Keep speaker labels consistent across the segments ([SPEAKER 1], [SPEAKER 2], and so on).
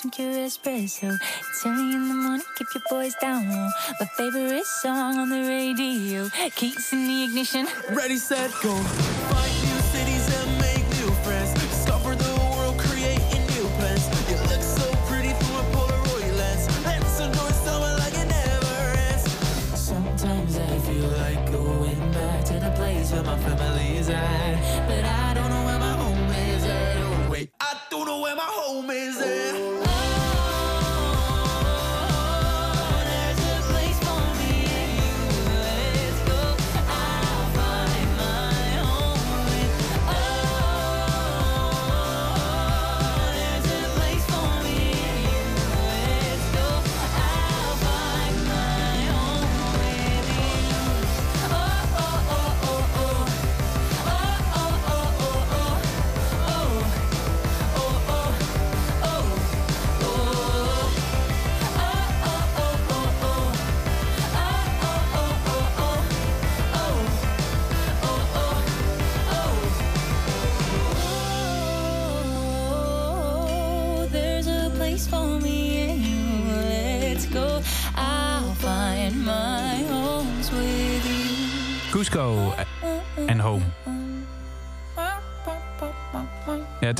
[SPEAKER 1] From Cure Espresso. It's early in the morning, keep your boys down low. My favorite song on the radio. Keys in the ignition.
[SPEAKER 2] Ready, set, go. Find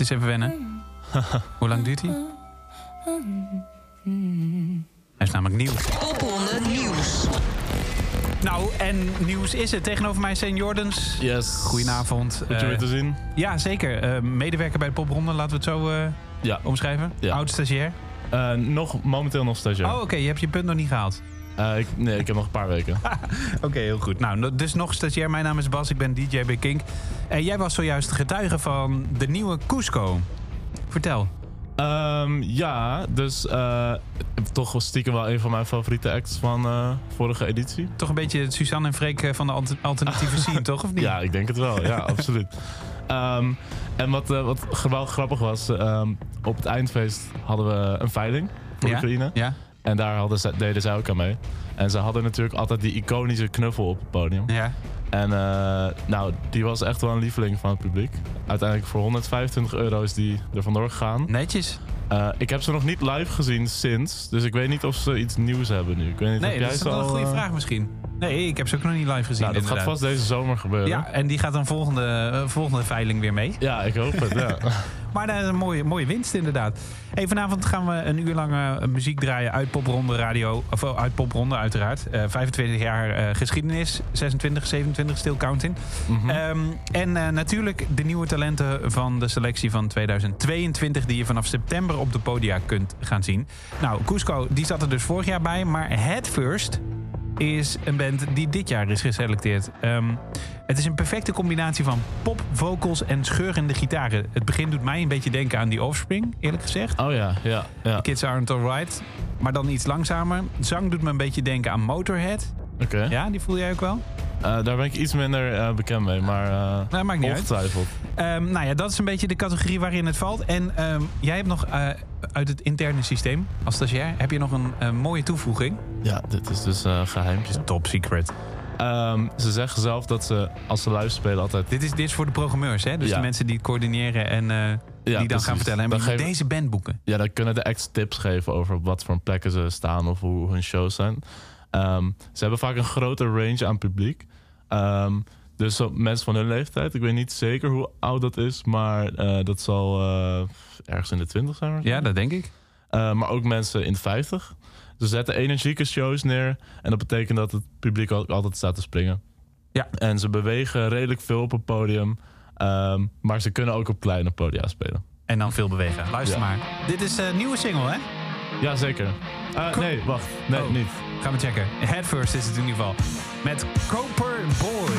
[SPEAKER 3] het is even wennen. Hoe lang duurt hij? Hij is namelijk nieuw.
[SPEAKER 4] 100 Nieuws.
[SPEAKER 3] Nou, en nieuws is het. Tegenover mij St. Jordans.
[SPEAKER 5] Yes.
[SPEAKER 3] Goedenavond.
[SPEAKER 5] Goed je weer
[SPEAKER 3] Eh,
[SPEAKER 5] te zien.
[SPEAKER 3] Ja, zeker. Eh, medewerker bij de popronde, laten we het zo eh,
[SPEAKER 5] Ja.
[SPEAKER 3] omschrijven.
[SPEAKER 5] Ja.
[SPEAKER 3] Oud stagiair.
[SPEAKER 5] Eh, nog, momenteel nog stagiair.
[SPEAKER 3] Oh, oké. je hebt je punt nog niet gehaald.
[SPEAKER 5] Eh, ik, nee, ik heb nog een paar weken.
[SPEAKER 3] Oké, heel goed. Nou, no- dus nog stagiair. Mijn naam is Bas, ik ben DJ bij Kink. En jij was zojuist getuige van de nieuwe Cusco. Vertel.
[SPEAKER 5] Ehm, ja, dus eh, toch wel stiekem wel een van mijn favoriete acts van eh, vorige editie.
[SPEAKER 3] Toch een beetje Suzanne en Freek van de alter- alternatieve scene, toch? Of niet?
[SPEAKER 5] Ja, ik denk het wel. Ja, absoluut. Ehm, en wat, eh, wat g- wel grappig was, ehm, op het eindfeest hadden we een veiling voor
[SPEAKER 3] Ja?
[SPEAKER 5] Oekraïne.
[SPEAKER 3] Ja?
[SPEAKER 5] En daar hadden ze, deden zij ook aan mee. En ze hadden natuurlijk altijd die iconische knuffel op het podium.
[SPEAKER 3] Ja.
[SPEAKER 5] En eh, nou, die was echt wel een lieveling van het publiek. Uiteindelijk voor 125 euro is die er vandoor gegaan.
[SPEAKER 3] Netjes.
[SPEAKER 5] Eh, ik heb ze nog niet live gezien sinds. Dus ik weet niet of ze iets nieuws hebben nu. Ik weet niet,
[SPEAKER 3] Nee, dat
[SPEAKER 5] jij
[SPEAKER 3] is wel een goede
[SPEAKER 5] eh,
[SPEAKER 3] vraag misschien. Nee, ik heb ze ook nog niet live gezien.
[SPEAKER 5] Nou, dat gaat vast deze zomer gebeuren.
[SPEAKER 3] Ja, en die gaat dan volgende, volgende veiling weer mee.
[SPEAKER 5] Ja, ik hoop het. Ja.
[SPEAKER 3] Maar dat is een mooie, mooie winst inderdaad. Hey, vanavond gaan we een uur lang eh, muziek draaien uit Popronde Radio. Of oh, uit Popronde uiteraard. Eh 25 jaar eh, geschiedenis. 26, 27, still counting.
[SPEAKER 5] Mhm.
[SPEAKER 3] Ehm, en eh, natuurlijk de nieuwe talenten van de selectie van 2022... die je vanaf september op de podia kunt gaan zien. Nou, Cusco, die zat er dus vorig jaar bij. Maar Head First is een band die dit jaar is geselecteerd. Ehm, het is een perfecte combinatie van pop, vocals en scheurende gitaren. Het begin doet mij een beetje denken aan die Offspring, eerlijk gezegd.
[SPEAKER 5] Oh ja, ja, ja.
[SPEAKER 3] Kids Aren't Alright, maar dan iets langzamer. Zang doet me een beetje denken aan Motorhead.
[SPEAKER 5] Oké.
[SPEAKER 3] Ja, die voel jij ook wel?
[SPEAKER 5] Eh, daar ben ik iets minder eh, bekend mee, maar eh
[SPEAKER 3] maakt niet uit.
[SPEAKER 5] ongetwijfeld.
[SPEAKER 3] Ehm, nou ja, dat is een beetje de categorie waarin het valt. En ehm, jij hebt nog uit het interne systeem, als stagiair, heb je nog een, mooie toevoeging.
[SPEAKER 5] Ja, dit is dus eh geheimpjes.
[SPEAKER 3] Top secret.
[SPEAKER 5] Ehm, ze zeggen zelf dat ze, als ze live spelen, altijd...
[SPEAKER 3] Dit is, dit is voor de programmeurs, hè? Dus
[SPEAKER 5] Ja.
[SPEAKER 3] de mensen die het coördineren en die dan
[SPEAKER 5] precies.
[SPEAKER 3] gaan vertellen. En
[SPEAKER 5] Dan
[SPEAKER 3] deze band boeken.
[SPEAKER 5] Ja, dan kunnen de acts tips geven over op wat voor plekken ze staan of hoe hun shows zijn. Ehm, ze hebben vaak een grote range aan publiek. Ehm, dus mensen van hun leeftijd, ik weet niet zeker hoe oud dat is, maar eh, dat zal eh, ergens in de 20 zijn.
[SPEAKER 3] Ja, dat denk ik.
[SPEAKER 5] Eh, maar ook mensen in de 50. Ze zetten energieke shows neer en dat betekent dat het publiek ook altijd staat te springen.
[SPEAKER 3] Ja.
[SPEAKER 5] En ze bewegen redelijk veel op het podium, ehm, maar ze kunnen ook op kleine podia spelen.
[SPEAKER 3] En dan veel bewegen. Luister
[SPEAKER 5] Ja.
[SPEAKER 3] maar. Dit is een nieuwe single, hè?
[SPEAKER 5] Jazeker.
[SPEAKER 3] Cool.
[SPEAKER 5] Nee, wacht. Nee,
[SPEAKER 3] Oh.
[SPEAKER 5] niet.
[SPEAKER 3] Gaan we checken. Head First is het in ieder geval. Met Cooper Boy.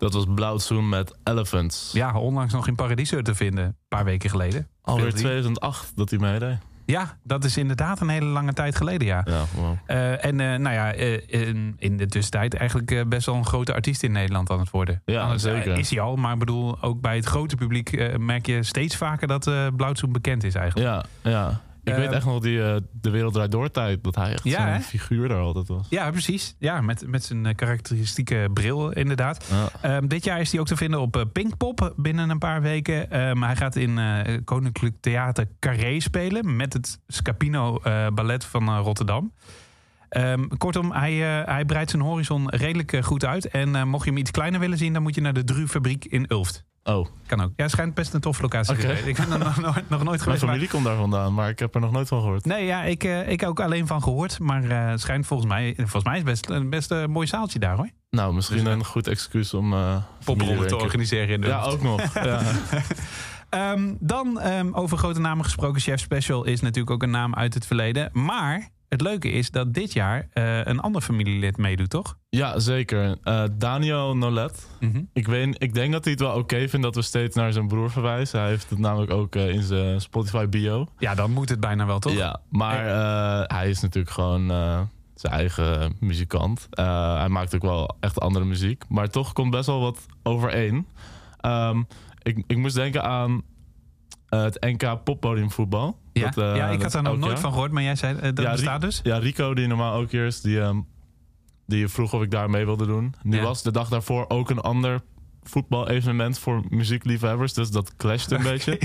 [SPEAKER 5] Dat was Blauwzoen met Elephants.
[SPEAKER 3] Ja, onlangs nog in Paradiso te vinden. Een paar weken geleden.
[SPEAKER 5] Alweer
[SPEAKER 3] Speelde hij.
[SPEAKER 5] 2008 dat hij meedeed.
[SPEAKER 3] Ja, dat is inderdaad een hele lange tijd geleden, ja.
[SPEAKER 5] Ja, wow.
[SPEAKER 3] Eh, en eh, nou ja, eh, in, in de tussentijd eigenlijk best wel een grote artiest in Nederland aan het worden.
[SPEAKER 5] Ja,
[SPEAKER 3] Anders,
[SPEAKER 5] zeker.
[SPEAKER 3] Is hij al, maar ik bedoel, ook bij het grote publiek eh, merk je steeds vaker dat eh Blauwzoen bekend is eigenlijk.
[SPEAKER 5] Ja, ja. Ik weet echt nog die eh, De Wereld Draait Door tijd. Dat hij echt
[SPEAKER 3] Ja,
[SPEAKER 5] zo'n
[SPEAKER 3] hè?
[SPEAKER 5] figuur daar altijd was.
[SPEAKER 3] Ja, precies. Ja, met, met zijn eh, karakteristieke bril inderdaad.
[SPEAKER 5] Ja.
[SPEAKER 3] Ehm, dit jaar is hij ook te vinden op eh, Pinkpop binnen een paar weken. Ehm, hij gaat in eh, Koninklijk Theater Carré spelen met het Scapino Ballet van Rotterdam. Ehm, kortom, hij, hij breidt zijn horizon redelijk goed uit. En mocht je hem iets kleiner willen zien, dan moet je naar de Drufabriek in Ulft.
[SPEAKER 5] Oh,
[SPEAKER 3] Kan ook. Ja, het schijnt best een toffe locatie te zijn. Ik ben er nog, nog, nog nooit
[SPEAKER 5] mijn
[SPEAKER 3] geweest. maar-
[SPEAKER 5] familie komt daar vandaan, maar ik heb er nog nooit van gehoord.
[SPEAKER 3] Nee, ja, ik, eh, ik ook alleen van gehoord. Maar eh, het schijnt volgens mij, volgens mij is best, een best een mooi zaaltje daar hoor.
[SPEAKER 5] Nou, misschien
[SPEAKER 3] Dus,
[SPEAKER 5] een goed excuus om...
[SPEAKER 3] Popronde te organiseren in de
[SPEAKER 5] Ja, ook nog. ja.
[SPEAKER 3] Ehm, dan ehm, over grote namen gesproken. Chef Special is natuurlijk ook een naam uit het verleden. Maar het leuke is dat dit jaar eh, een ander familielid meedoet, toch?
[SPEAKER 5] ja, zeker. Eh, Daniel Nolet. Ik, weet, ik denk dat hij het wel oké vindt dat we steeds naar zijn broer verwijzen. Hij heeft het namelijk ook eh, in zijn Spotify bio.
[SPEAKER 3] Ja, dan moet het bijna wel, toch?
[SPEAKER 5] Ja, maar hij is natuurlijk gewoon zijn eigen muzikant. Hij maakt ook wel echt andere muziek. Maar toch komt best wel wat overeen. Ehm, ik, ik moest denken aan eh, het NK poppodiumvoetbal.
[SPEAKER 3] Ja,
[SPEAKER 5] Dat, eh,
[SPEAKER 3] ja ik had daar nog nooit
[SPEAKER 5] jaar.
[SPEAKER 3] van gehoord, maar jij zei eh, dat
[SPEAKER 5] Ja,
[SPEAKER 3] bestaat dus?
[SPEAKER 5] Ja, Rico, die normaal ook hier is, die, ehm, die vroeg of ik daar mee wilde doen. Nu
[SPEAKER 3] Ja.
[SPEAKER 5] was de dag daarvoor ook een ander voetbal-evenement voor muziekliefhebbers. Dus dat clasht een beetje.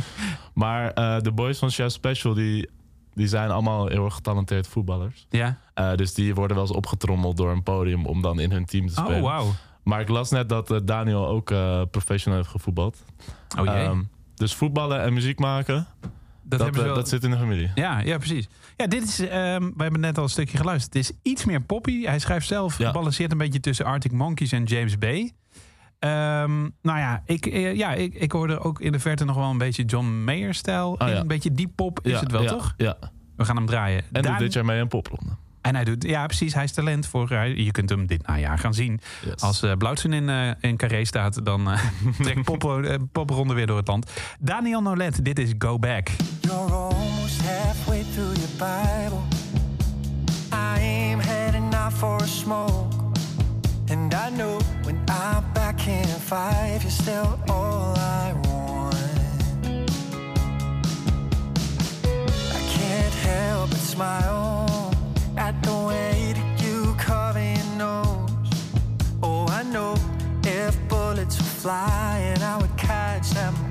[SPEAKER 5] Maar eh, de boys van Chef Special, die, die zijn allemaal heel erg getalenteerd voetballers.
[SPEAKER 3] Ja.
[SPEAKER 5] Eh, dus die worden wel eens opgetrommeld door een podium om dan in hun team te
[SPEAKER 3] Oh,
[SPEAKER 5] spelen.
[SPEAKER 3] wauw.
[SPEAKER 5] Maar ik las net dat Daniel ook eh, professional heeft gevoetbald.
[SPEAKER 3] Oh jee.
[SPEAKER 5] Ehm, dus voetballen en muziek maken,
[SPEAKER 3] dat,
[SPEAKER 5] eh,
[SPEAKER 3] wel...
[SPEAKER 5] dat zit in de familie.
[SPEAKER 3] Ja, ja, precies. Ja, dit is, ehm, we hebben net al een stukje geluisterd. Het is iets meer poppy. Hij schrijft zelf,
[SPEAKER 5] Ja.
[SPEAKER 3] gebalanceerd een beetje tussen Arctic Monkeys en James Bay. Ehm, nou ja ik, eh, ja ik, ik hoorde ook in de verte nog wel een beetje John Mayer-stijl.
[SPEAKER 5] Oh ja.
[SPEAKER 3] Een beetje deep pop is
[SPEAKER 5] Ja,
[SPEAKER 3] het wel, toch?
[SPEAKER 5] Ja,
[SPEAKER 3] We gaan hem draaien.
[SPEAKER 5] en
[SPEAKER 3] Daan-
[SPEAKER 5] doet dit jaar mee een popronde.
[SPEAKER 3] En hij doet, ja precies, hij is talent voor, hij- je kunt hem dit najaar gaan zien.
[SPEAKER 5] Yes.
[SPEAKER 3] Als uh, Blauwtsen in, eh in Carré staat, dan eh trekt pop, eh, popronde weer door het land. Daniel Nolet, dit is Go Back.
[SPEAKER 6] You're almost halfway through your Bible. I am heading out for a smoke. And I know when I'm back in five, you're still all I want. I can't help but smile fly and I would catch them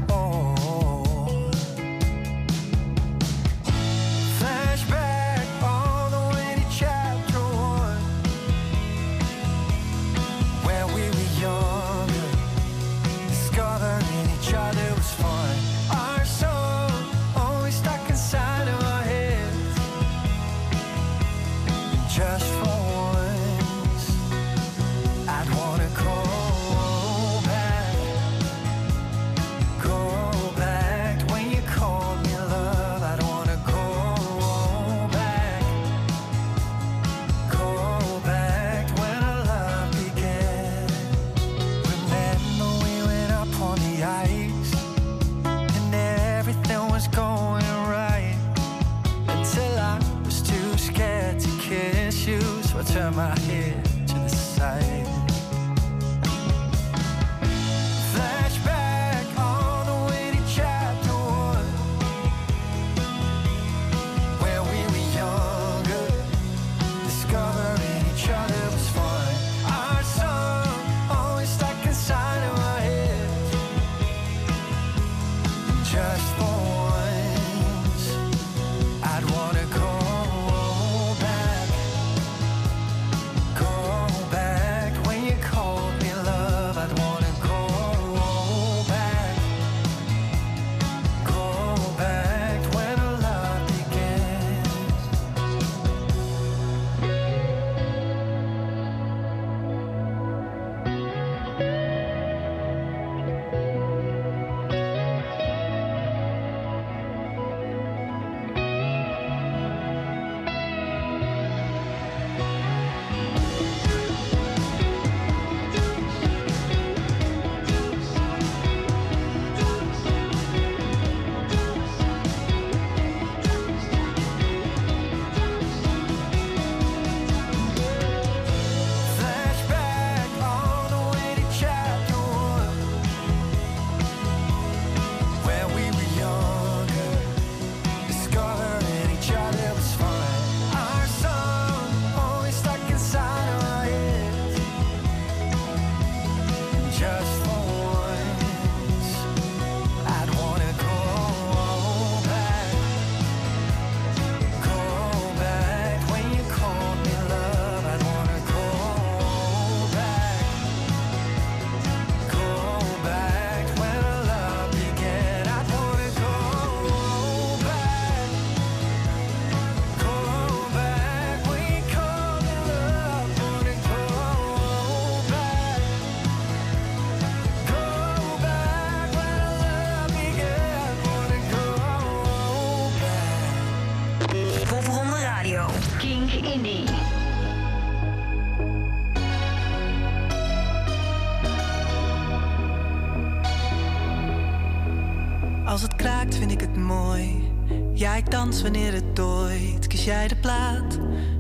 [SPEAKER 7] Als het kraakt vind ik het mooi. Ja, dans wanneer het dooit. Kies jij de plaat,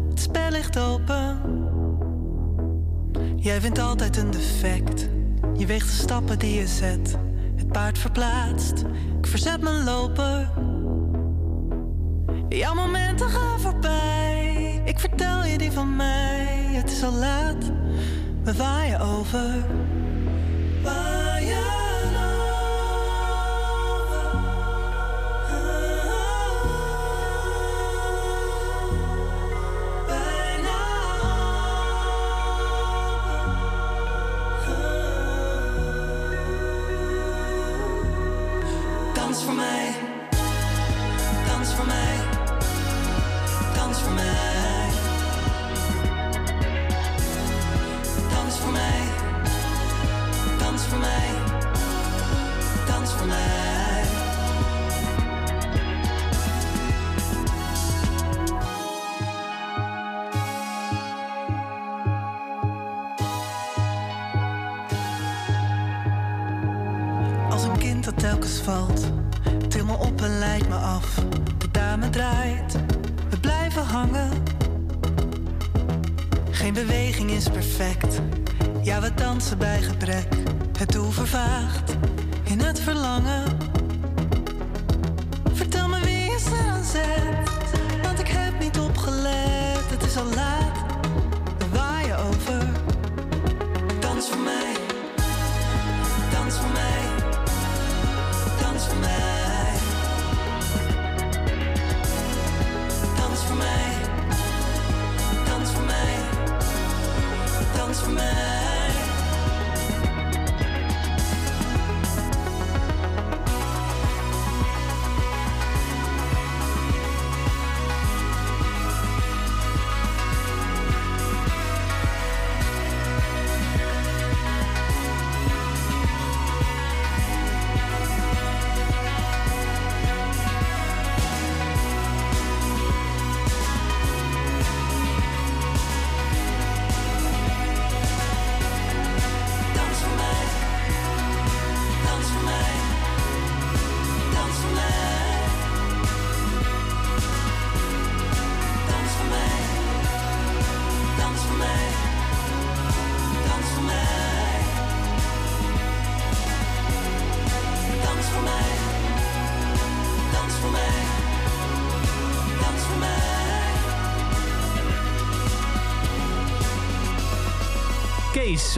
[SPEAKER 7] het spel ligt open. Jij vindt altijd een defect. Je weegt de stappen die je zet. Het paard verplaatst. Ik verzet mijn lopen. Jouw momenten gaan voorbij. Ik vertel je die van mij. Het is al laat. We waaien over.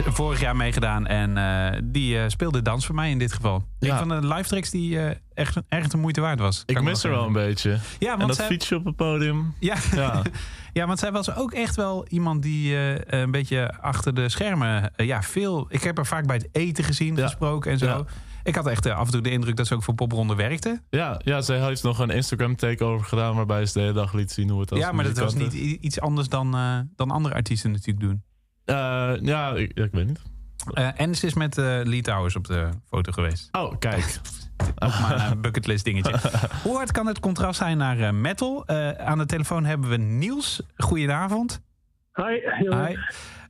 [SPEAKER 3] Vorig jaar meegedaan en eh, die eh, speelde dans voor mij in dit geval.
[SPEAKER 5] Ja.
[SPEAKER 3] Een van de live tracks die eh, echt, echt de moeite waard was.
[SPEAKER 5] Ik mis er wel een beetje.
[SPEAKER 3] Ja,
[SPEAKER 5] en
[SPEAKER 3] want
[SPEAKER 5] dat
[SPEAKER 3] zij,
[SPEAKER 5] fietsje op het podium.
[SPEAKER 3] ja.
[SPEAKER 5] Ja.
[SPEAKER 3] ja, want zij was ook echt wel iemand die een beetje achter de schermen... ja, veel... Ik heb haar vaak bij het eten gezien,
[SPEAKER 5] Ja.
[SPEAKER 3] gesproken en zo.
[SPEAKER 5] Ja.
[SPEAKER 3] Ik had echt af en toe de indruk dat ze ook voor popronde werkte.
[SPEAKER 5] Ja, ja, zij heeft nog een Instagram takeover gedaan waarbij ze de hele dag liet zien hoe het als
[SPEAKER 3] ja, maar dat was niet iets anders dan, dan andere artiesten natuurlijk doen.
[SPEAKER 5] Eh, ja, ik, ik weet niet.
[SPEAKER 3] Eh, en ze is met eh Lee Towers op de foto geweest.
[SPEAKER 5] Oh, kijk.
[SPEAKER 3] Ook maar een bucketlist dingetje. Hoe hard kan het contrast zijn naar eh, metal? Eh, aan de telefoon hebben we Niels. Goedenavond.
[SPEAKER 8] Hi.
[SPEAKER 3] Hi.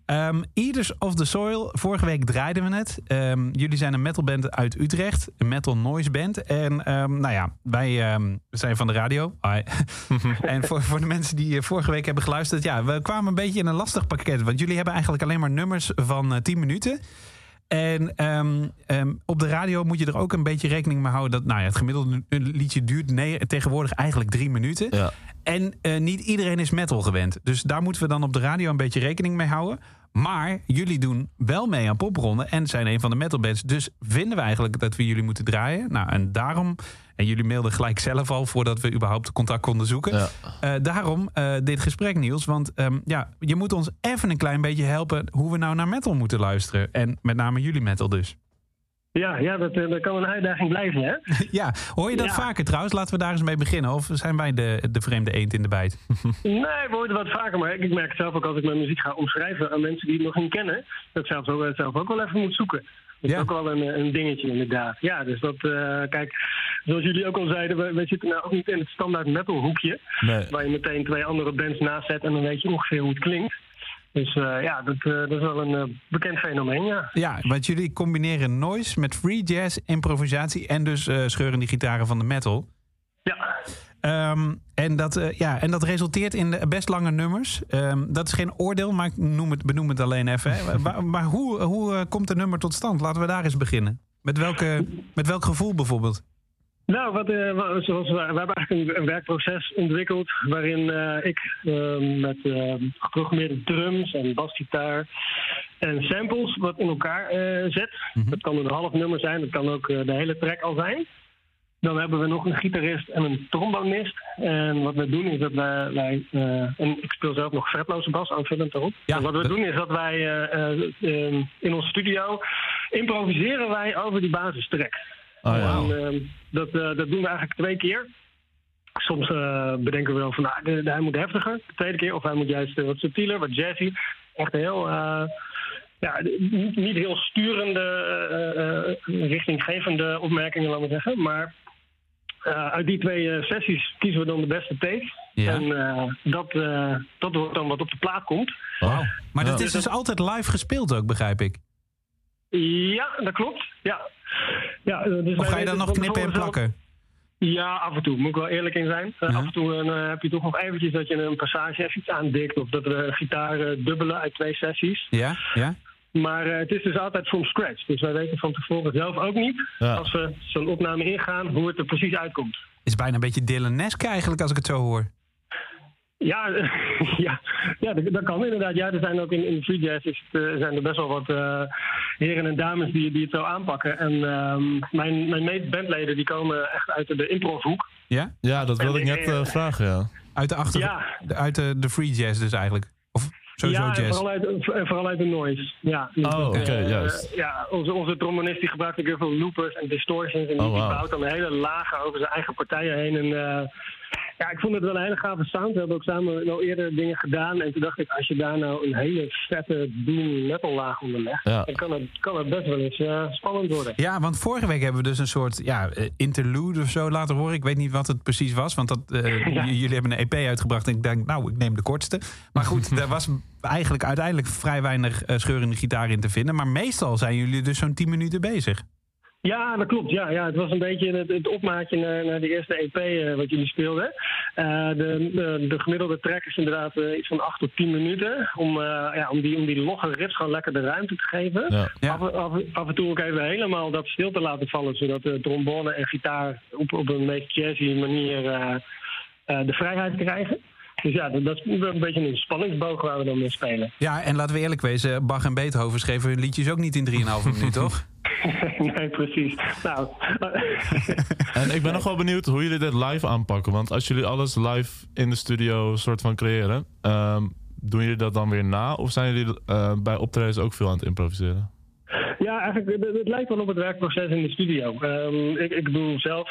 [SPEAKER 3] Ehm, Eaters of the Soil. Vorige week draaiden we het. Ehm, jullie zijn een metalband uit Utrecht. Een metal noise band. En ehm, nou ja, wij zijn van de radio. Hi. en voor, voor de mensen die eh, vorige week hebben geluisterd. Ja, we kwamen een beetje in een lastig pakket. Want jullie hebben eigenlijk alleen maar nummers van eh 10 minuten. En op de radio moet je er ook een beetje rekening mee houden dat nou ja, het gemiddelde liedje duurt nee, tegenwoordig eigenlijk drie minuten.
[SPEAKER 5] Ja.
[SPEAKER 3] En eh, niet iedereen is metal gewend. Dus daar moeten we dan op de radio een beetje rekening mee houden. Maar jullie doen wel mee aan popronden en zijn een van de metalbands. Dus vinden we eigenlijk dat we jullie moeten draaien. Nou, en daarom, en jullie mailden gelijk zelf al voordat we überhaupt contact konden zoeken.
[SPEAKER 5] Ja.
[SPEAKER 3] Eh, daarom eh, dit gesprek, Niels. Want ehm, ja, je moet ons even een klein beetje helpen hoe we nou naar metal moeten luisteren. En met name jullie metal dus.
[SPEAKER 8] Ja, ja dat, eh, dat kan een uitdaging blijven, hè?
[SPEAKER 3] ja, hoor je dat
[SPEAKER 8] Ja.
[SPEAKER 3] vaker trouwens? Laten we daar eens mee beginnen. Of zijn wij de, de vreemde eend in de bijt?
[SPEAKER 8] Nee, we horen het wat vaker, maar ik merk het zelf ook als ik mijn muziek ga omschrijven aan mensen die het nog niet kennen, dat ik zelf ook, eh, zelf ook wel even moet zoeken. Dat is
[SPEAKER 3] Ja.
[SPEAKER 8] ook wel een, eh, een dingetje inderdaad. Ja, dus dat, eh, kijk, zoals jullie ook al zeiden, we, we zitten nou ook niet in het standaard metal hoekje,
[SPEAKER 5] Nee.
[SPEAKER 8] waar je meteen twee andere bands naast zet en dan weet je ongeveer hoe het klinkt. Dus eh, ja, dat, eh, dat is wel een eh, bekend fenomeen, ja.
[SPEAKER 3] Ja, want jullie combineren noise met free jazz, improvisatie en dus scheuren die gitaren van de metal.
[SPEAKER 8] Ja,
[SPEAKER 3] Ehm, en, dat, ja, en dat resulteert in de best lange nummers. Ehm, dat is geen oordeel, maar ik noem het, benoem het alleen even. Hè. maar, maar hoe, hoe komt een nummer tot stand? Laten we daar eens beginnen. Met, welke, met welk gevoel bijvoorbeeld?
[SPEAKER 8] Nou, wat, eh, zoals we, we hebben eigenlijk een, een werkproces ontwikkeld waarin eh, ik eh, met eh, geprogrammeerde drums en basgitaar en samples wat in elkaar eh, zet. Dat kan een half nummer zijn, dat kan ook de hele track al zijn. Dan hebben we nog een gitarist en een trombonist. En wat we doen is dat wij, wij en ik speel zelf nog fretloze bas aanvullend.
[SPEAKER 3] Ja,
[SPEAKER 8] en wat we
[SPEAKER 3] dat-
[SPEAKER 8] doen is dat wij eh, eh, eh, in onze studio improviseren wij over die basistrack.
[SPEAKER 5] Oh, ja.
[SPEAKER 8] En, ehm, dat, eh, dat doen we eigenlijk twee keer. Soms eh, bedenken we wel van, nou, de- de- hij moet heftiger. De tweede keer, of hij moet juist eh, wat subtieler, wat jazzy. Echt een heel, eh, ja, niet, niet heel sturende, eh, eh, richtinggevende opmerkingen, laten we zeggen. Maar eh, uit die twee eh, sessies kiezen we dan de beste take.
[SPEAKER 3] Ja.
[SPEAKER 8] En eh, dat, eh, dat wordt dan wat op de plaat komt.
[SPEAKER 3] Maar dat is dus altijd live gespeeld ook, begrijp ik.
[SPEAKER 8] Ja, dat klopt. Ja. Ja, eh, dus
[SPEAKER 3] Of ga je dan nog knippen en plakken?
[SPEAKER 8] Ja, af en toe. Moet ik wel eerlijk in zijn. Uh,
[SPEAKER 3] Ja.
[SPEAKER 8] Af en toe eh, heb je toch nog eventjes dat je een passage even iets aandikt. Of dat we gitaar eh, dubbelen uit twee sessies.
[SPEAKER 3] Ja, ja.
[SPEAKER 8] Maar eh, het is dus altijd from scratch. Dus wij weten van tevoren zelf ook niet,
[SPEAKER 5] Ja.
[SPEAKER 8] als we zo'n opname ingaan, hoe het er precies uitkomt.
[SPEAKER 3] Is bijna een beetje Dylan-esque eigenlijk, als ik het zo hoor.
[SPEAKER 8] Ja, ja, ja dat, dat kan inderdaad. Ja, er zijn ook in, in free jazz is het, eh, zijn er best wel wat eh, heren en dames die, die het zo aanpakken. En ehm, mijn, mijn mede-bandleden die komen echt uit de improv-hoek.
[SPEAKER 3] Ja?
[SPEAKER 5] Ja, dat wilde ik
[SPEAKER 8] En
[SPEAKER 5] net
[SPEAKER 8] ik, eh,
[SPEAKER 5] vragen, ja.
[SPEAKER 3] Uit de achter...
[SPEAKER 8] Ja.
[SPEAKER 3] de- Uit de, de free jazz dus eigenlijk. Of sowieso
[SPEAKER 8] ja,
[SPEAKER 3] jazz.
[SPEAKER 8] vooral, uit, vooral uit de noise. Ja, dus
[SPEAKER 5] Oh,
[SPEAKER 8] dat,
[SPEAKER 5] oké, juist.
[SPEAKER 8] Ja, onze, onze trombonist die gebruikt ook heel veel loopers en distortions. En die,
[SPEAKER 5] Oh,
[SPEAKER 8] die bouwt dan hele lagen over zijn eigen partijen heen. En eh, ja, ik vond het wel een hele gave sound. We hebben ook samen wel eerder dingen gedaan. En toen dacht ik, als je daar nou een hele vette doom metal laag onder legt,
[SPEAKER 5] Ja.
[SPEAKER 8] dan kan het, kan het best wel eens eh, spannend worden.
[SPEAKER 3] Ja, want vorige week hebben we dus een soort ja, eh, interlude of zo laten horen. Ik weet niet wat het precies was, want dat, eh,
[SPEAKER 8] Ja.
[SPEAKER 3] jullie hebben een EP uitgebracht. En ik denk, nou, ik neem de kortste. Maar goed, daar was eigenlijk uiteindelijk vrij weinig eh, scheurende gitaar in te vinden. Maar meestal zijn jullie dus zo'n 10 minuten bezig.
[SPEAKER 8] Ja, dat klopt. Ja, ja, het was een beetje het, het opmaatje naar, naar de eerste EP eh, wat jullie speelden. Eh, de, de, de gemiddelde track is inderdaad eh, iets van 8 tot 10 minuten. Om, eh, ja, om, die, om die logge riffs gewoon lekker de ruimte te geven.
[SPEAKER 5] Ja.
[SPEAKER 3] Ja.
[SPEAKER 8] Af, af, af en toe ook even helemaal dat stil te laten vallen. Zodat de trombone en gitaar op, op een meest jazzy manier eh, eh, de vrijheid krijgen. Dus ja, dat, dat is een beetje een spanningsboog waar we dan mee spelen.
[SPEAKER 3] Ja, en laten we eerlijk wezen, Bach en Beethoven schreven hun liedjes ook niet in 3,5 minuut, toch?
[SPEAKER 8] nee, precies. Nou,
[SPEAKER 5] En ik ben nog wel benieuwd hoe jullie dit live aanpakken. Want als jullie alles live in de studio soort van creëren, ehm, doen jullie dat dan weer na? Of zijn jullie eh, bij optredens ook veel aan het improviseren?
[SPEAKER 8] Ja, eigenlijk, het, het lijkt wel op het werkproces in de studio. Ehm, ik, ik doe zelf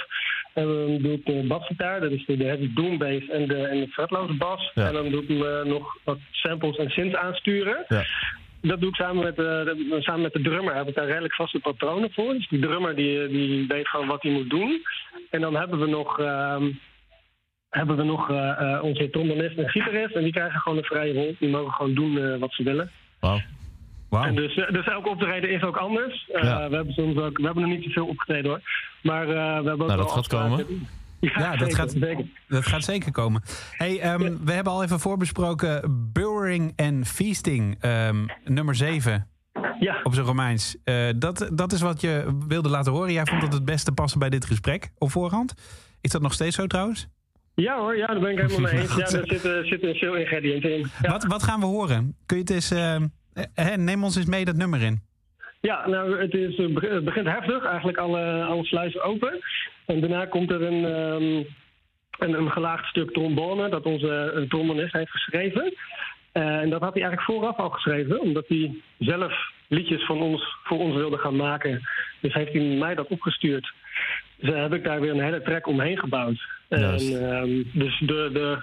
[SPEAKER 8] ehm, doe ik de basgitaar, dat is de, heavy doom bass en de, en de fretloze bas.
[SPEAKER 5] Ja.
[SPEAKER 8] En dan doe ik eh, nog wat samples en synths aansturen.
[SPEAKER 5] Ja.
[SPEAKER 8] Dat doe ik samen met, de, de- samen met de drummer. Heb ik daar redelijk vaste patronen voor. Dus die drummer die, die weet gewoon wat hij moet doen. En dan hebben we nog, ehm, hebben we nog eh, eh, onze trombonist en gitarist. En die krijgen gewoon een vrije rol. Die mogen gewoon doen eh, wat ze willen.
[SPEAKER 5] Wauw.
[SPEAKER 3] Wauw.
[SPEAKER 8] En dus, eh, dus elk optreden is ook anders. Eh,
[SPEAKER 5] Ja.
[SPEAKER 8] we, hebben soms ook, we hebben nog niet zoveel opgetreden hoor. Maar eh, we hebben ook
[SPEAKER 5] Nou, dat gaat
[SPEAKER 8] afspraken. Ja,
[SPEAKER 3] Ja, dat
[SPEAKER 8] zeker,
[SPEAKER 3] gaat-
[SPEAKER 8] zeker.
[SPEAKER 3] Dat gaat zeker komen. Hey, ehm, We hebben al even voorbesproken Burring and Feasting, ehm, nummer 7
[SPEAKER 8] Ja,
[SPEAKER 3] op zijn Romeins. Eh, dat, dat is wat je wilde laten horen. Jij vond dat het beste passen bij dit gesprek op voorhand. Is dat nog steeds zo trouwens?
[SPEAKER 8] ja hoor, ja, daar ben ik helemaal mee eens. Ja, er zitten, zitten veel ingrediënten in. Ja.
[SPEAKER 3] Wat, wat gaan we horen? Kun je het eens... ehm, eh, neem ons eens mee dat nummer in.
[SPEAKER 8] Ja, nou, het, is, eh, het begint heftig. Eigenlijk alle, alle sluizen open. En daarna komt er een, ehm, een, een gelaagd stuk trombone dat onze eh, trombonist heeft geschreven. Eh, en dat had hij eigenlijk vooraf al geschreven, omdat hij zelf liedjes van ons, voor ons wilde gaan maken. Dus heeft hij mij dat opgestuurd. Dus heb ik daar weer een hele track omheen gebouwd. En, ehm, dus de, de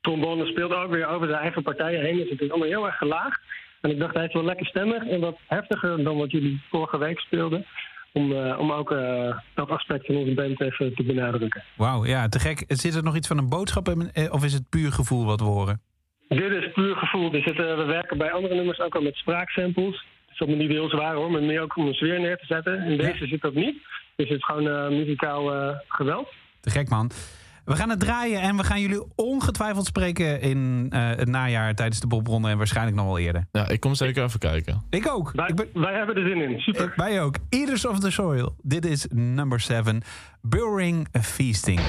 [SPEAKER 8] trombone speelt ook weer over zijn eigen partijen heen. Dus het is allemaal heel erg gelaagd. En ik dacht, hij is wel lekker stemmig en wat heftiger dan wat jullie vorige week speelden. Om, eh, om ook eh, dat aspect van onze band even te benadrukken.
[SPEAKER 3] Wauw, ja, te gek. Zit er nog iets van een boodschap in? eh, Of is het puur gevoel wat we horen?
[SPEAKER 8] Dit is puur gevoel. Er zitten, we werken bij andere nummers ook al met spraaksamples. Dus dat moet niet heel zwaar hoor, maar meer ook om een sfeer neer te zetten. In deze zit dat niet. Dus het is gewoon muzikaal geweld.
[SPEAKER 3] Te gek, man. We gaan het draaien en we gaan jullie ongetwijfeld spreken in eh, het najaar tijdens de popronde en waarschijnlijk nog wel eerder.
[SPEAKER 5] Ja, ik kom zeker even kijken.
[SPEAKER 3] Ik ook.
[SPEAKER 8] Wij,
[SPEAKER 3] Ik ben,
[SPEAKER 8] wij hebben er zin in. Super.
[SPEAKER 3] wij ook. Eaters of the Soil. Dit is number 7. Burring Feasting.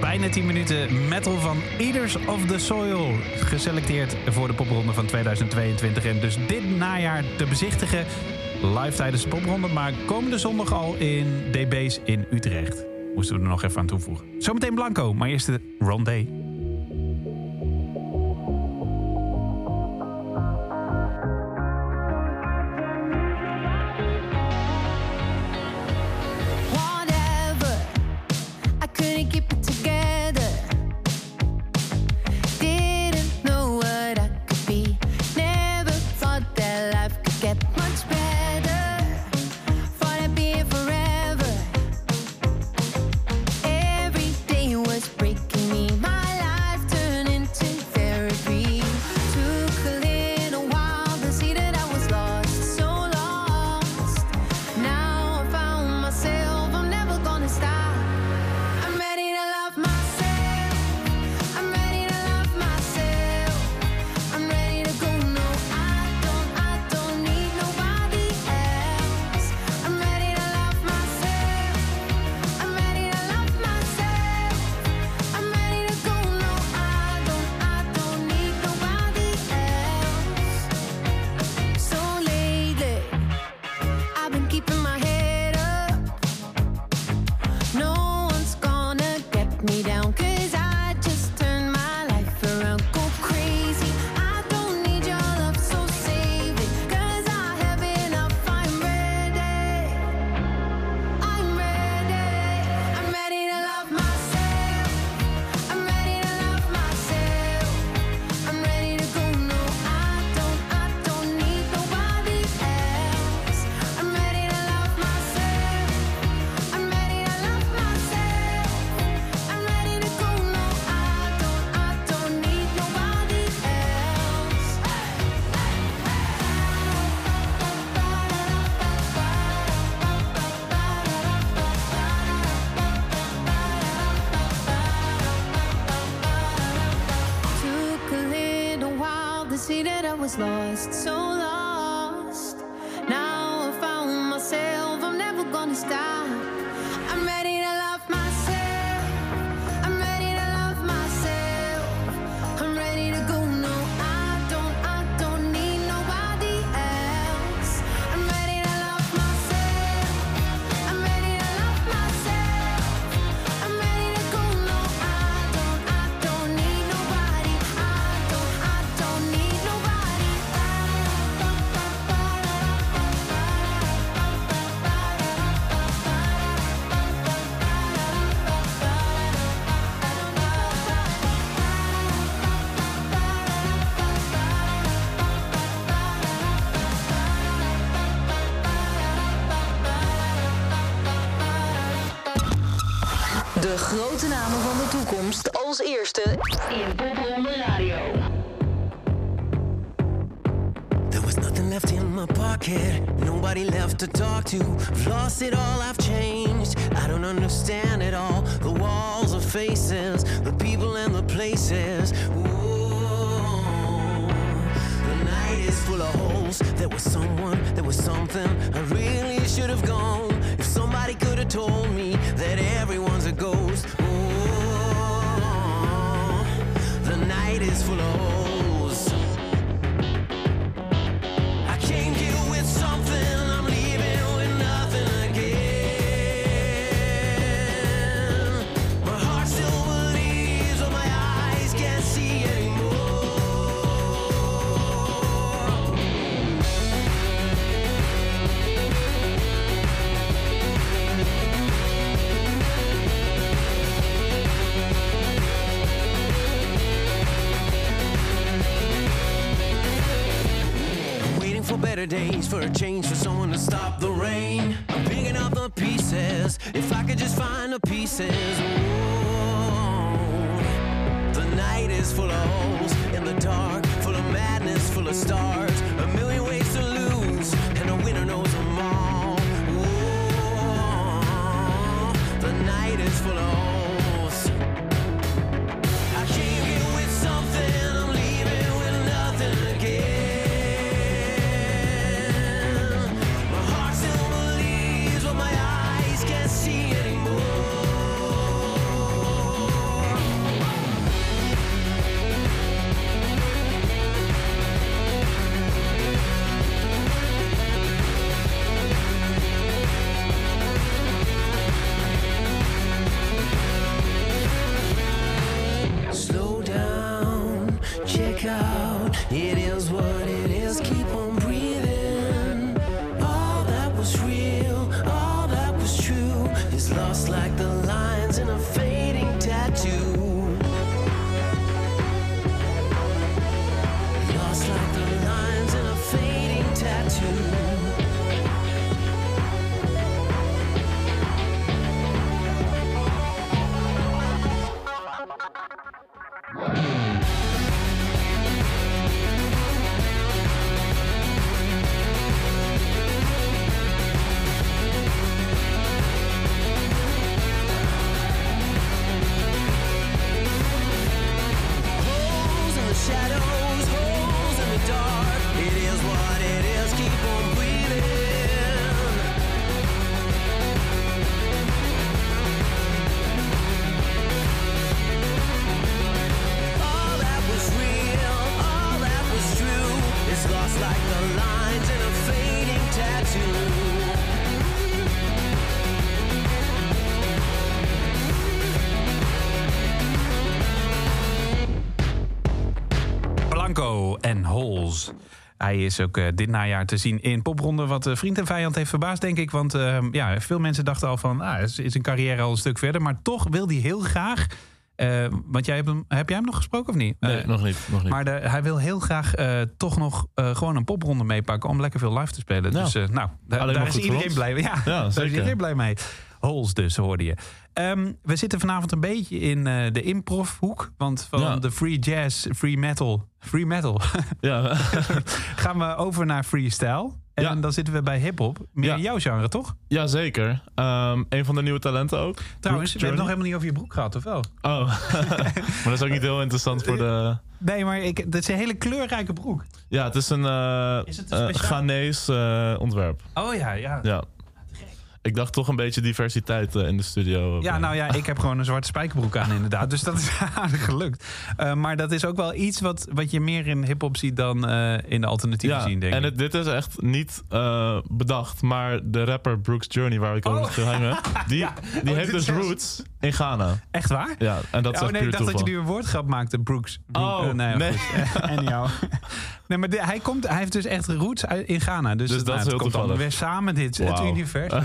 [SPEAKER 9] Bijna 10 minuten metal van Eaters of the Soil. Geselecteerd voor de popronde van 2022. En dus dit najaar te bezichtigen. Live tijdens de popronde, maar komende zondag al in DB's in Utrecht. Moesten we er nog even aan toevoegen. Zometeen Blanco, maar eerst de Rondé.
[SPEAKER 4] See that I was lost, so lost. To
[SPEAKER 10] talk to. I've lost it all, I've changed. I don't understand it all. The walls are faces, the people and the places. Ooh, the night is full of holes. There was someone, there was something. I really should have gone. If somebody could have told me that everyone's a ghost. Ooh, the night is full of holes. Days, for a change, for someone to stop the rain. I'm picking up the pieces, if I could just find the pieces. Ooh, the night is full of holes in the dark, full of madness, full of stars. A million ways to lose, and the winner knows them all. Ooh, the night is full of holes.
[SPEAKER 3] Hij is ook eh, dit najaar te zien in popronde. Wat eh, vriend en vijand heeft verbaasd, denk ik. Want eh, ja, veel mensen dachten al van... Ah, is, is een carrière al een stuk verder. Maar toch wil hij heel graag... eh, want jij hebt hem, heb jij hem nog gesproken of niet?
[SPEAKER 5] Nee, nog niet. Nog niet.
[SPEAKER 3] Maar de, hij wil heel graag toch nog gewoon een popronde meepakken... om lekker veel live te spelen.
[SPEAKER 5] Ja.
[SPEAKER 3] Dus nou, da- daar is iedereen
[SPEAKER 5] ons.
[SPEAKER 3] blij mee. Ja, daar is iedereen blij mee. Holes dus, hoorde je. Ehm, we zitten vanavond een beetje in eh, de improv-hoek. Want van
[SPEAKER 5] Ja.
[SPEAKER 3] de free jazz, free metal... Free metal
[SPEAKER 5] ja.
[SPEAKER 3] gaan we over naar freestyle. En
[SPEAKER 5] Ja.
[SPEAKER 3] dan zitten we bij hip-hop. Meer
[SPEAKER 5] Ja.
[SPEAKER 3] jouw genre, toch?
[SPEAKER 5] ja, zeker. Ehm, een van de nieuwe talenten ook.
[SPEAKER 3] Trouwens, we hebben het nog helemaal niet over je broek gehad, of wel?
[SPEAKER 5] Oh, maar dat is ook niet heel interessant voor de...
[SPEAKER 3] Nee, maar ik, dat is een hele kleurrijke broek.
[SPEAKER 5] Ja, het is een, eh
[SPEAKER 3] Is het een
[SPEAKER 5] eh,
[SPEAKER 3] speciaal-
[SPEAKER 5] Ghanese eh, ontwerp.
[SPEAKER 3] Oh ja, ja.
[SPEAKER 5] Ja. Ik dacht toch een beetje diversiteit eh, in de studio.
[SPEAKER 3] Ja, nou ja, ik heb gewoon een zwarte spijkerbroek aan inderdaad. Dus dat is aardig gelukt. Eh, maar dat is ook wel iets wat, wat je meer in hip-hop ziet dan eh, in de alternatieve
[SPEAKER 5] Ja,
[SPEAKER 3] zien, denk
[SPEAKER 5] en
[SPEAKER 3] ik.
[SPEAKER 5] het, dit is echt niet eh, bedacht, maar de rapper Brooks Journey, waar ik over
[SPEAKER 3] Oh.
[SPEAKER 5] wil hangen, die, die
[SPEAKER 3] Oh,
[SPEAKER 5] heeft dus
[SPEAKER 3] is-
[SPEAKER 5] roots in Ghana.
[SPEAKER 3] Echt waar?
[SPEAKER 5] Ja, en dat is
[SPEAKER 3] oh nee, ik dacht dat je nu een woordgrap maakte, Brooks. Brook-
[SPEAKER 5] Oh,
[SPEAKER 3] eh, ja,
[SPEAKER 5] nee.
[SPEAKER 3] goed. Anyhow. Nee, maar de- hij, komt, hij heeft dus echt roots uit, in Ghana. Dus,
[SPEAKER 5] Dus
[SPEAKER 3] het-
[SPEAKER 5] dat
[SPEAKER 3] nou,
[SPEAKER 5] is
[SPEAKER 3] het
[SPEAKER 5] heel
[SPEAKER 3] komt allemaal weer samen, dit, het
[SPEAKER 5] Wauw.
[SPEAKER 3] universum.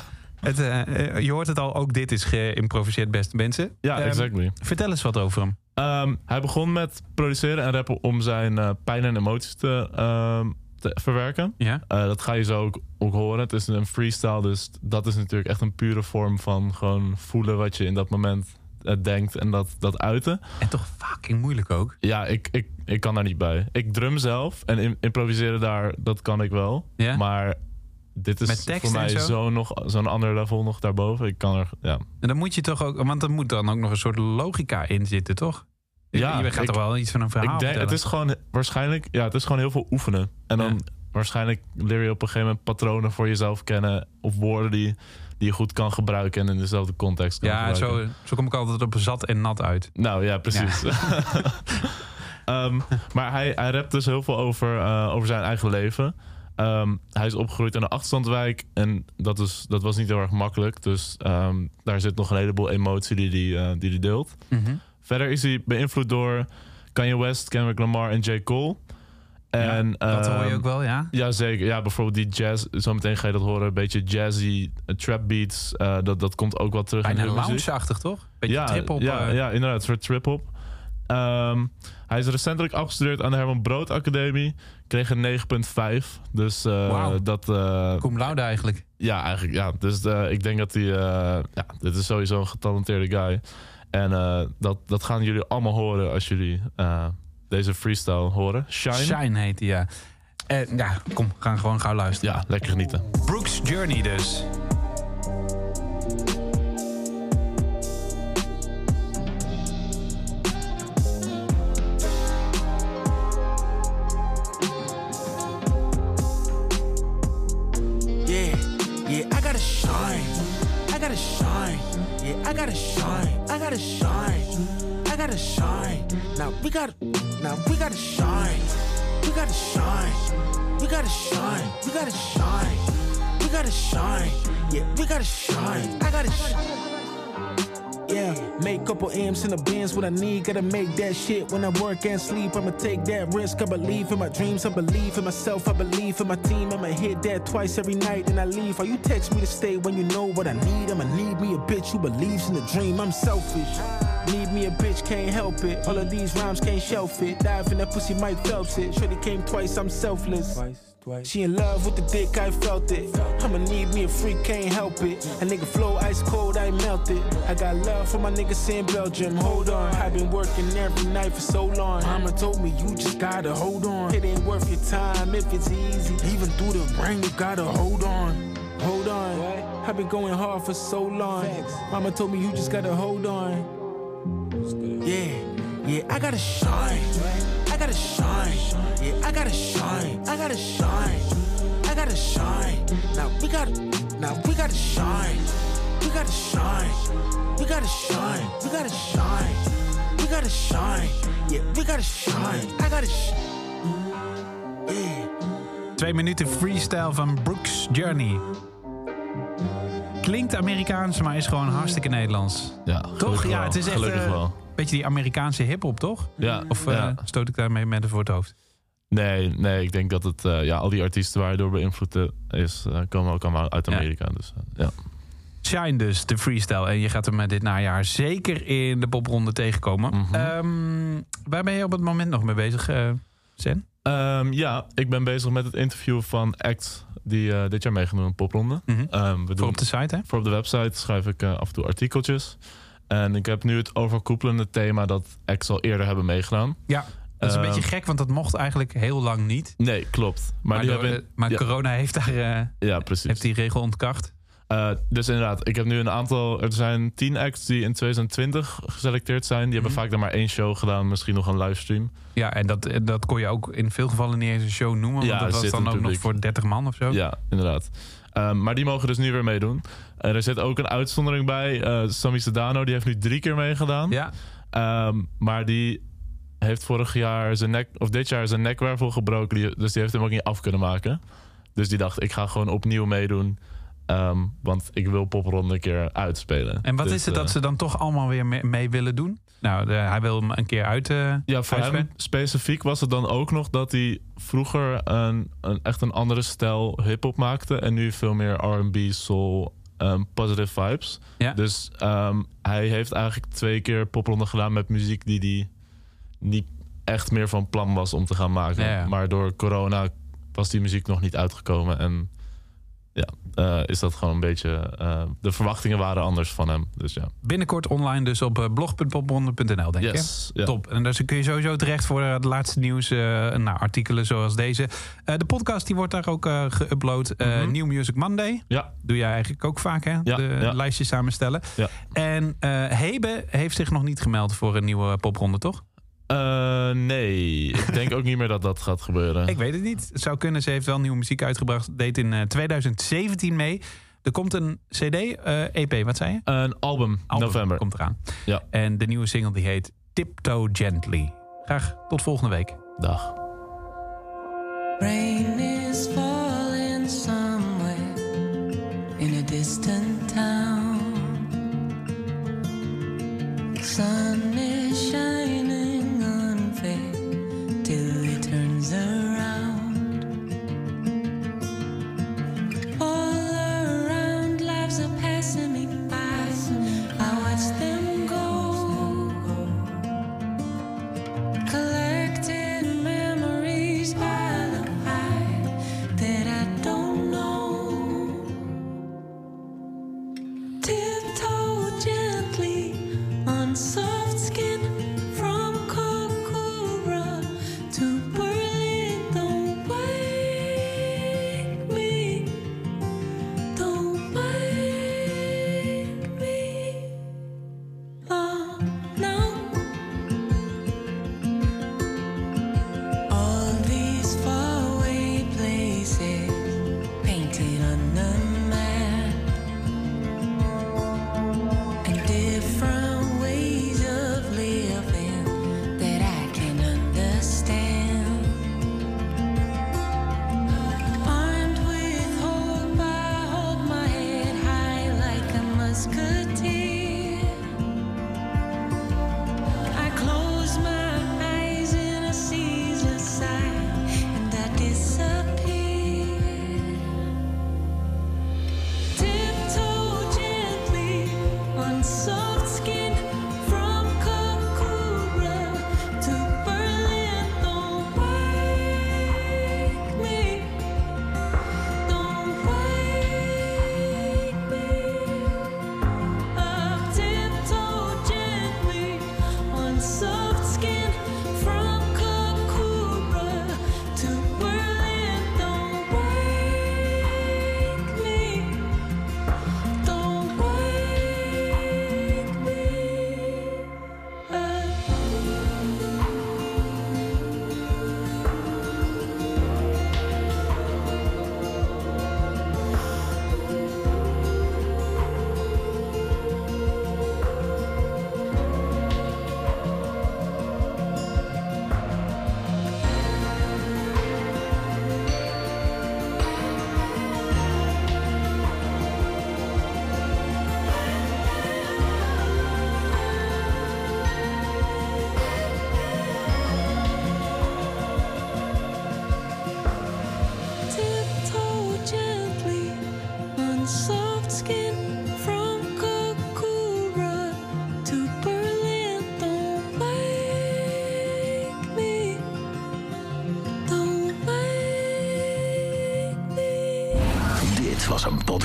[SPEAKER 3] het, eh, eh, je hoort het al, ook dit is geïmproviseerd, beste mensen.
[SPEAKER 5] Ja,
[SPEAKER 3] Ehm,
[SPEAKER 5] exactly.
[SPEAKER 3] Vertel eens wat over hem.
[SPEAKER 5] Ehm, hij begon met produceren en rappen om zijn eh, pijn en emoties te, ehm, te verwerken.
[SPEAKER 3] Ja?
[SPEAKER 5] Dat ga je zo ook, ook horen. Het is een freestyle, dus dat is natuurlijk echt een pure vorm van gewoon voelen wat je in dat moment eh, denkt en dat, dat uiten.
[SPEAKER 3] En toch fucking moeilijk ook.
[SPEAKER 5] Ja, ik, ik, ik kan daar niet bij. Ik drum zelf en im- improviseren daar, dat kan ik wel.
[SPEAKER 3] Ja?
[SPEAKER 5] Maar dit is voor mij
[SPEAKER 3] zo?
[SPEAKER 5] zo nog zo'n ander level nog daarboven. Ik kan er, ja.
[SPEAKER 3] En dan moet je toch ook, want er moet dan ook nog een soort logica in zitten, toch?
[SPEAKER 5] Ja,
[SPEAKER 3] je gaat
[SPEAKER 5] ik-
[SPEAKER 3] toch wel iets van een verhaal
[SPEAKER 5] ik denk, het is gewoon waarschijnlijk, ja, het is gewoon heel veel oefenen. En dan
[SPEAKER 3] Ja.
[SPEAKER 5] waarschijnlijk leer je op een gegeven moment patronen voor jezelf kennen. Of woorden die, die je goed kan gebruiken en in dezelfde context kan
[SPEAKER 3] Ja,
[SPEAKER 5] gebruiken.
[SPEAKER 3] zo, zo kom ik altijd op zat en nat uit.
[SPEAKER 5] Nou ja, precies. Ehm, maar hij, hij rapt dus heel veel over, eh, over zijn eigen leven. Ehm, hij is opgegroeid in een achterstandwijk en dat, is, dat was niet heel erg makkelijk. Dus ehm, daar zit nog een heleboel emotie die hij die, die die deelt. Verder is hij beïnvloed door Kanye West, Kendrick Lamar en J. Cole. En,
[SPEAKER 3] dat hoor je
[SPEAKER 5] ehm,
[SPEAKER 3] ook wel, ja?
[SPEAKER 5] Ja, zeker. Ja, bijvoorbeeld die jazz. Zometeen ga je dat horen. Een beetje jazzy eh, trap beats. eh, dat, dat komt ook wel terug
[SPEAKER 3] Bijna
[SPEAKER 5] in de
[SPEAKER 3] lounge-achtig, toch? Beetje
[SPEAKER 5] ja,
[SPEAKER 3] trip-hop.
[SPEAKER 5] Ja,
[SPEAKER 3] eh.
[SPEAKER 5] ja, inderdaad. Een soort trip-hop. Ehm, hij is recentelijk afgestudeerd aan de Herman Brood Academie. Kreeg een 9,5. Dus
[SPEAKER 3] Wauw.
[SPEAKER 5] dat... eh,
[SPEAKER 3] Cum laude eigenlijk.
[SPEAKER 5] ja, eigenlijk ja. Dus ik denk dat hij... ja, dit is sowieso een getalenteerde guy. En dat, dat gaan jullie allemaal horen als jullie deze freestyle horen. Shine.
[SPEAKER 3] Shine heet hij, ja. Eh, ja, kom, we gaan gewoon gauw luisteren.
[SPEAKER 5] Ja, lekker genieten.
[SPEAKER 3] Brooks Journey dus.
[SPEAKER 10] Yeah, yeah, I gotta shine. I gotta shine. Yeah, I gotta shine. Now we gotta, now we gotta shine. We gotta shine. We gotta shine. We gotta shine. We gotta shine. Yeah, we gotta shine. I gotta shine.
[SPEAKER 11] Yeah, make couple M's in the bins what I need. Gotta make that shit when I work and sleep. I'ma take that risk. I believe in my dreams. I believe in myself. I believe in my team. I'ma hit that twice every night and I leave. Or you text me to stay when you know what I need. I'ma need me a bitch who believes in the dream. I'm selfish. Need me a bitch, can't help it. All of these rhymes can't shelf it. Dive in that pussy, Mike Phelps it. Shorty came twice, I'm selfless. twice She in love with the dick, I felt it. I'ma need me a freak, can't help it. A nigga flow ice cold, I melt it. I got love for my niggas in Belgium. Hold on, I've been working every night for so long. Mama told me you just gotta hold on. It ain't worth your time if it's easy. Even through the rain, you gotta hold on. Hold on. I've been going hard for so long. Mama told me you just gotta hold on. Yeah, yeah, I gotta shine. I gotta shine. Yeah, I gotta shine. I gotta shine. I gotta shine. Now we gotta, now we gotta shine. We gotta shine. We gotta shine. We gotta shine. We gotta shine. Yeah, we gotta shine. I gotta shine. Yeah.
[SPEAKER 3] Twee minuten freestyle van Brooks Journey. Klinkt Amerikaans, maar is gewoon hartstikke Nederlands.
[SPEAKER 5] Ja,
[SPEAKER 3] Toch? Ja, het is echt
[SPEAKER 5] Gelukkig
[SPEAKER 3] een
[SPEAKER 5] wel.
[SPEAKER 3] beetje die Amerikaanse hip-hop, toch?
[SPEAKER 5] Ja,
[SPEAKER 3] Of eh,
[SPEAKER 5] ja.
[SPEAKER 3] stoot ik daarmee met voor het hoofd?
[SPEAKER 5] Nee, nee, ik denk dat het, eh, ja, al die artiesten waar je door beïnvloed eh, is, eh, komen ook allemaal uit
[SPEAKER 3] Ja.
[SPEAKER 5] Amerika. Dus, eh, ja.
[SPEAKER 3] Shine dus, de freestyle. En je gaat hem eh, dit najaar zeker in de popronde tegenkomen.
[SPEAKER 5] Mhm.
[SPEAKER 3] Ehm, waar ben je op het moment nog mee bezig, eh Sen?
[SPEAKER 5] Ehm, ja, ik ben bezig met het interview van Act, die eh, dit jaar meegenomen in de popronde.
[SPEAKER 3] Mhm.
[SPEAKER 5] Ehm, we
[SPEAKER 3] Voor op de site, hè?
[SPEAKER 5] voor op de website schrijf ik eh, af en toe artikeltjes. En ik heb nu het overkoepelende thema dat Act al eerder hebben meegedaan.
[SPEAKER 3] Ja. Dat is een
[SPEAKER 5] Ehm,
[SPEAKER 3] beetje gek, want dat mocht eigenlijk heel lang niet.
[SPEAKER 5] Nee, klopt. Maar, die
[SPEAKER 3] door-
[SPEAKER 5] hebben...
[SPEAKER 3] maar
[SPEAKER 5] ja,
[SPEAKER 3] corona heeft daar eh,
[SPEAKER 5] ja, precies.
[SPEAKER 3] heeft die regel ontkracht.
[SPEAKER 5] Eh, dus inderdaad, ik heb nu een aantal. Er zijn tien acts die in 2020 geselecteerd zijn. Die hebben
[SPEAKER 3] Mhm.
[SPEAKER 5] vaak dan maar één show gedaan, misschien nog een livestream.
[SPEAKER 3] Ja, en dat, dat kon je ook in veel gevallen niet eens een show noemen. Want
[SPEAKER 5] Ja,
[SPEAKER 3] dat was dan ook nog voor 30 man of zo.
[SPEAKER 5] Ja, inderdaad. Ehm, maar die mogen dus nu weer meedoen. En er zit ook een uitzondering bij. Eh Sammy Sedano, die heeft nu drie keer meegedaan.
[SPEAKER 3] Ja.
[SPEAKER 5] Ehm, maar die heeft vorig jaar zijn nek, of dit jaar zijn nekwervel gebroken. Die, dus die heeft hem ook niet af kunnen maken. Dus die dacht, ik ga gewoon opnieuw meedoen. Ehm, want ik wil popronde een keer uitspelen.
[SPEAKER 3] En wat
[SPEAKER 5] Dus,
[SPEAKER 3] is het dat
[SPEAKER 5] eh,
[SPEAKER 3] ze dan toch allemaal weer mee, mee willen doen? Nou, de- hij wil hem een keer uit. eh,
[SPEAKER 5] Ja, voor hem specifiek was het dan ook nog dat hij vroeger een, een, echt een andere stijl hip-hop maakte. En nu veel meer RB, soul, ehm, positive vibes.
[SPEAKER 3] Ja.
[SPEAKER 5] Dus ehm, hij heeft eigenlijk twee keer popronde gedaan met muziek die hij niet echt meer van plan was om te gaan maken.
[SPEAKER 3] Ja, ja.
[SPEAKER 5] Maar door corona was die muziek nog niet uitgekomen. En ja, eh, is dat gewoon een beetje. eh, de verwachtingen waren anders van hem. Dus ja.
[SPEAKER 3] Binnenkort online dus op eh, blog.popronde.nl, denk ik.
[SPEAKER 5] Yes.
[SPEAKER 3] Top. En daar kun je sowieso terecht voor het laatste nieuws. eh nou, artikelen zoals deze. De podcast die wordt daar ook geüpload.
[SPEAKER 5] Mhm.
[SPEAKER 3] New Music Monday.
[SPEAKER 5] Ja,
[SPEAKER 3] Doe jij eigenlijk ook vaak, hè?
[SPEAKER 5] Ja,
[SPEAKER 3] de
[SPEAKER 5] ja.
[SPEAKER 3] lijstjes samenstellen.
[SPEAKER 5] Ja.
[SPEAKER 3] En Hebe heeft zich nog niet gemeld voor een nieuwe popronde, toch?
[SPEAKER 5] Eh, nee, ik denk ook niet meer dat dat gaat gebeuren.
[SPEAKER 3] Ik weet het niet. Het zou kunnen. Ze heeft wel nieuwe muziek uitgebracht. Deed in eh, 2017 mee. Er komt een CD, eh, EP, wat zei je?
[SPEAKER 5] Een album,
[SPEAKER 3] Album
[SPEAKER 5] november.
[SPEAKER 3] komt eraan.
[SPEAKER 5] Ja.
[SPEAKER 3] En de nieuwe single die heet Tiptoe Gently. Graag tot volgende week.
[SPEAKER 5] Dag.
[SPEAKER 9] Rain